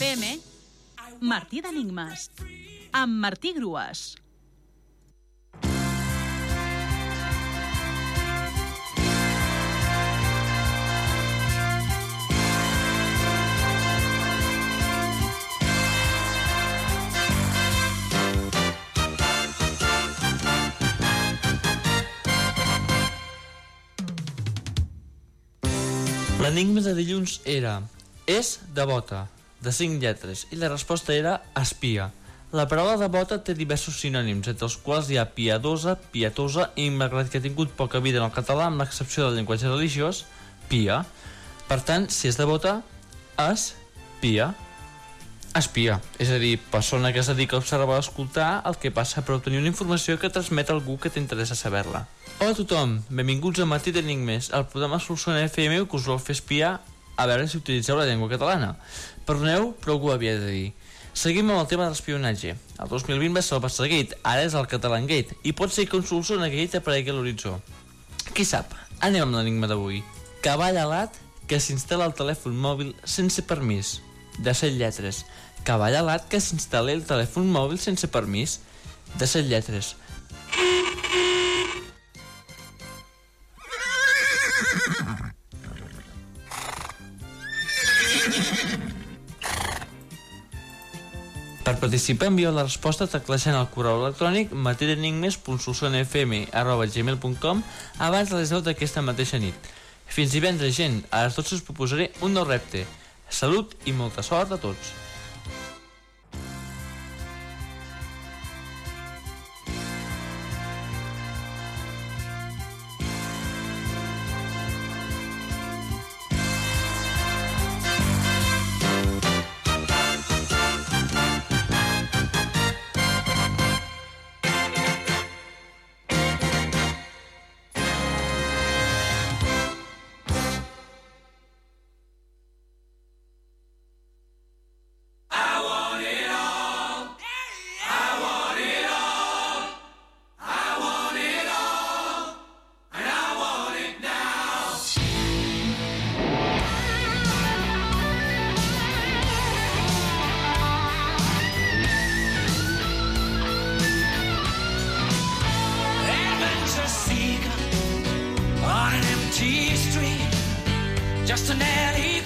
FM, Martí d'Enigmes, amb Martí Grues. L'enigma de dilluns era és devota, de 5 lletres, i la resposta era espia. La paraula devota té diversos sinònims, entre els quals hi ha piadosa, pietosa i, malgrat que ha tingut poca vida en el català, amb l'excepció del llenguatge religiós, pia. Per tant, si és devota, es pia. Espia, és a dir, persona que es dedica a observar o escoltar el que passa per obtenir una informació que transmet algú que t'interessa saber-la. Hola a tothom, benvinguts a Matí d'Enigmes, el programa Solsona FM que us vol fer espiar a veure si utilitzeu la llengua catalana. Perdoneu, però algú havia de dir. Seguim amb el tema de l'espionatge. El 2020 va ser el Gate, ara és el Catalangate, i pot ser que un Solsona Gate aparegui a l'horitzó. Qui sap? Anem amb l'enigma d'avui. Cavall alat que s'instal·la al telèfon mòbil sense permís. De 7 lletres. Cavall alat que s'instal·la el telèfon mòbil sense permís. De 7 lletres. Per participar envieu la resposta teclejant el correu electrònic materinigmes.solsonfm.gmail.com abans de les 10 d'aquesta mateixa nit. Fins divendres, gent, a les 12 us proposaré un nou repte. Salut i molta sort a tots. just an alley